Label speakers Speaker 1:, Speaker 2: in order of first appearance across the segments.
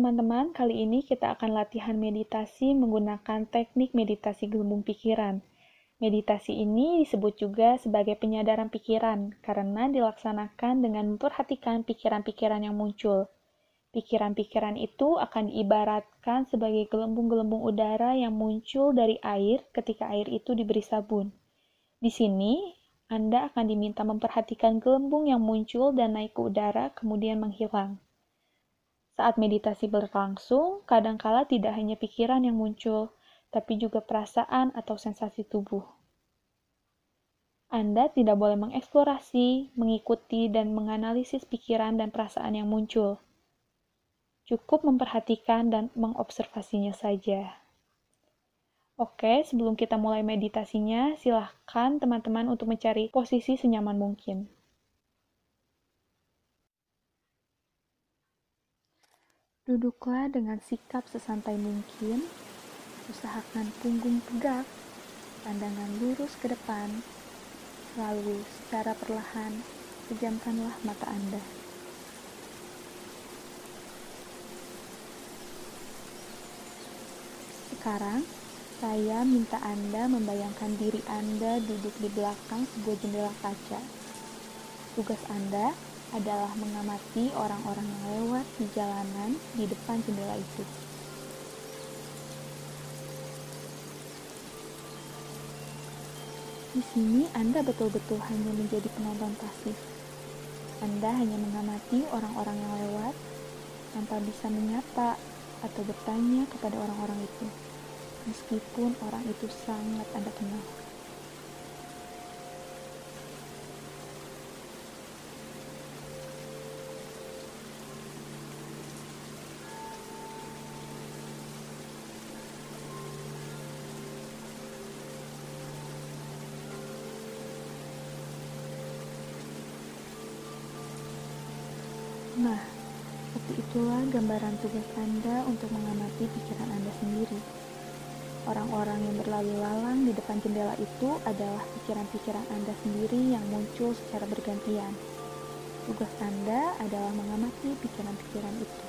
Speaker 1: teman-teman, kali ini kita akan latihan meditasi menggunakan teknik meditasi gelembung pikiran. Meditasi ini disebut juga sebagai penyadaran pikiran karena dilaksanakan dengan memperhatikan pikiran-pikiran yang muncul. Pikiran-pikiran itu akan diibaratkan sebagai gelembung-gelembung udara yang muncul dari air ketika air itu diberi sabun. Di sini, Anda akan diminta memperhatikan gelembung yang muncul dan naik ke udara kemudian menghilang. Saat meditasi berlangsung, kadangkala tidak hanya pikiran yang muncul, tapi juga perasaan atau sensasi tubuh. Anda tidak boleh mengeksplorasi, mengikuti, dan menganalisis pikiran dan perasaan yang muncul. Cukup memperhatikan dan mengobservasinya saja. Oke, sebelum kita mulai meditasinya, silahkan teman-teman untuk mencari posisi senyaman mungkin. Duduklah dengan sikap sesantai mungkin, usahakan punggung tegak, pandangan lurus ke depan, lalu secara perlahan pejamkanlah mata Anda. Sekarang, saya minta Anda membayangkan diri Anda duduk di belakang sebuah jendela kaca. Tugas Anda adalah mengamati orang-orang yang lewat di jalanan di depan jendela itu. Di sini Anda betul-betul hanya menjadi penonton pasif. Anda hanya mengamati orang-orang yang lewat tanpa bisa menyapa atau bertanya kepada orang-orang itu, meskipun orang itu sangat Anda kenal. Nah, seperti itulah gambaran tugas Anda untuk mengamati pikiran Anda sendiri. Orang-orang yang berlalu lalang di depan jendela itu adalah pikiran-pikiran Anda sendiri yang muncul secara bergantian. Tugas Anda adalah mengamati pikiran-pikiran itu.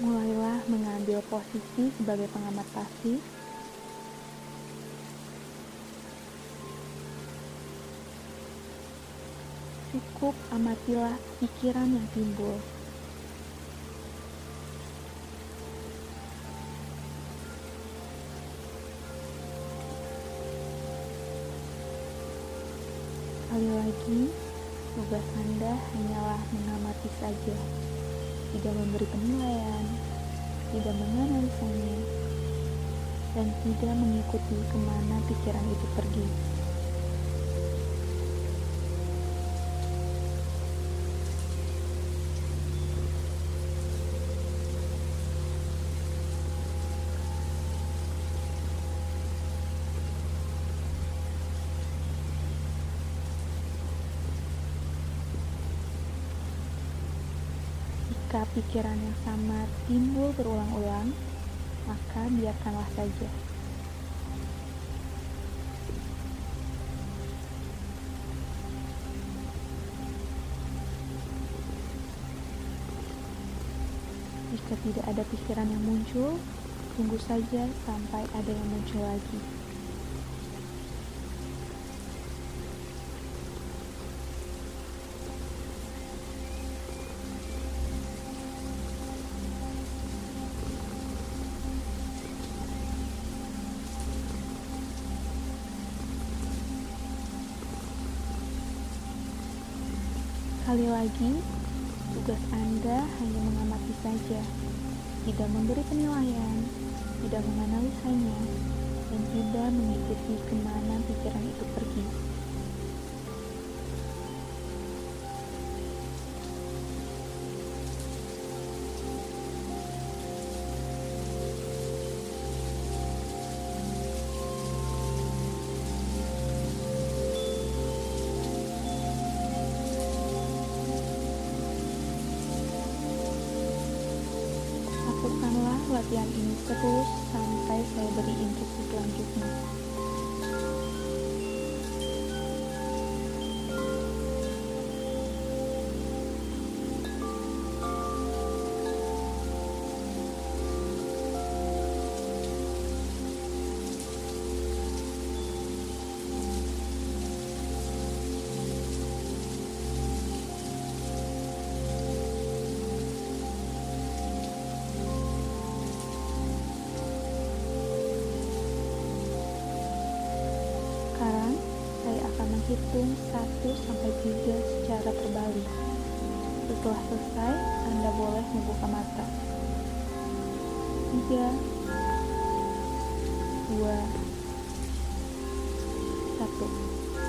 Speaker 1: Mulailah mengambil posisi sebagai pengamat pasif Cukup amatilah pikiran yang timbul. Sekali lagi, tugas Anda hanyalah mengamati saja, tidak memberi penilaian, tidak menganalisanya, dan tidak mengikuti ke mana pikiran itu pergi. Jika pikiran yang sama timbul berulang-ulang, maka biarkanlah saja. Jika tidak ada pikiran yang muncul, tunggu saja sampai ada yang muncul lagi. Sekali lagi, tugas Anda hanya mengamati saja, tidak memberi penilaian, tidak menganalisanya, dan tidak mengikuti ke mana pikiran itu pergi. Latihan ini terus sampai saya beri instruksi selanjutnya. Hitung 1 sampai 3 secara terbalik. Setelah selesai, Anda boleh membuka mata. 3 2 1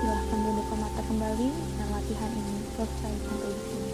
Speaker 1: Silahkan membuka mata kembali dan latihan ini selesai sampai di sini.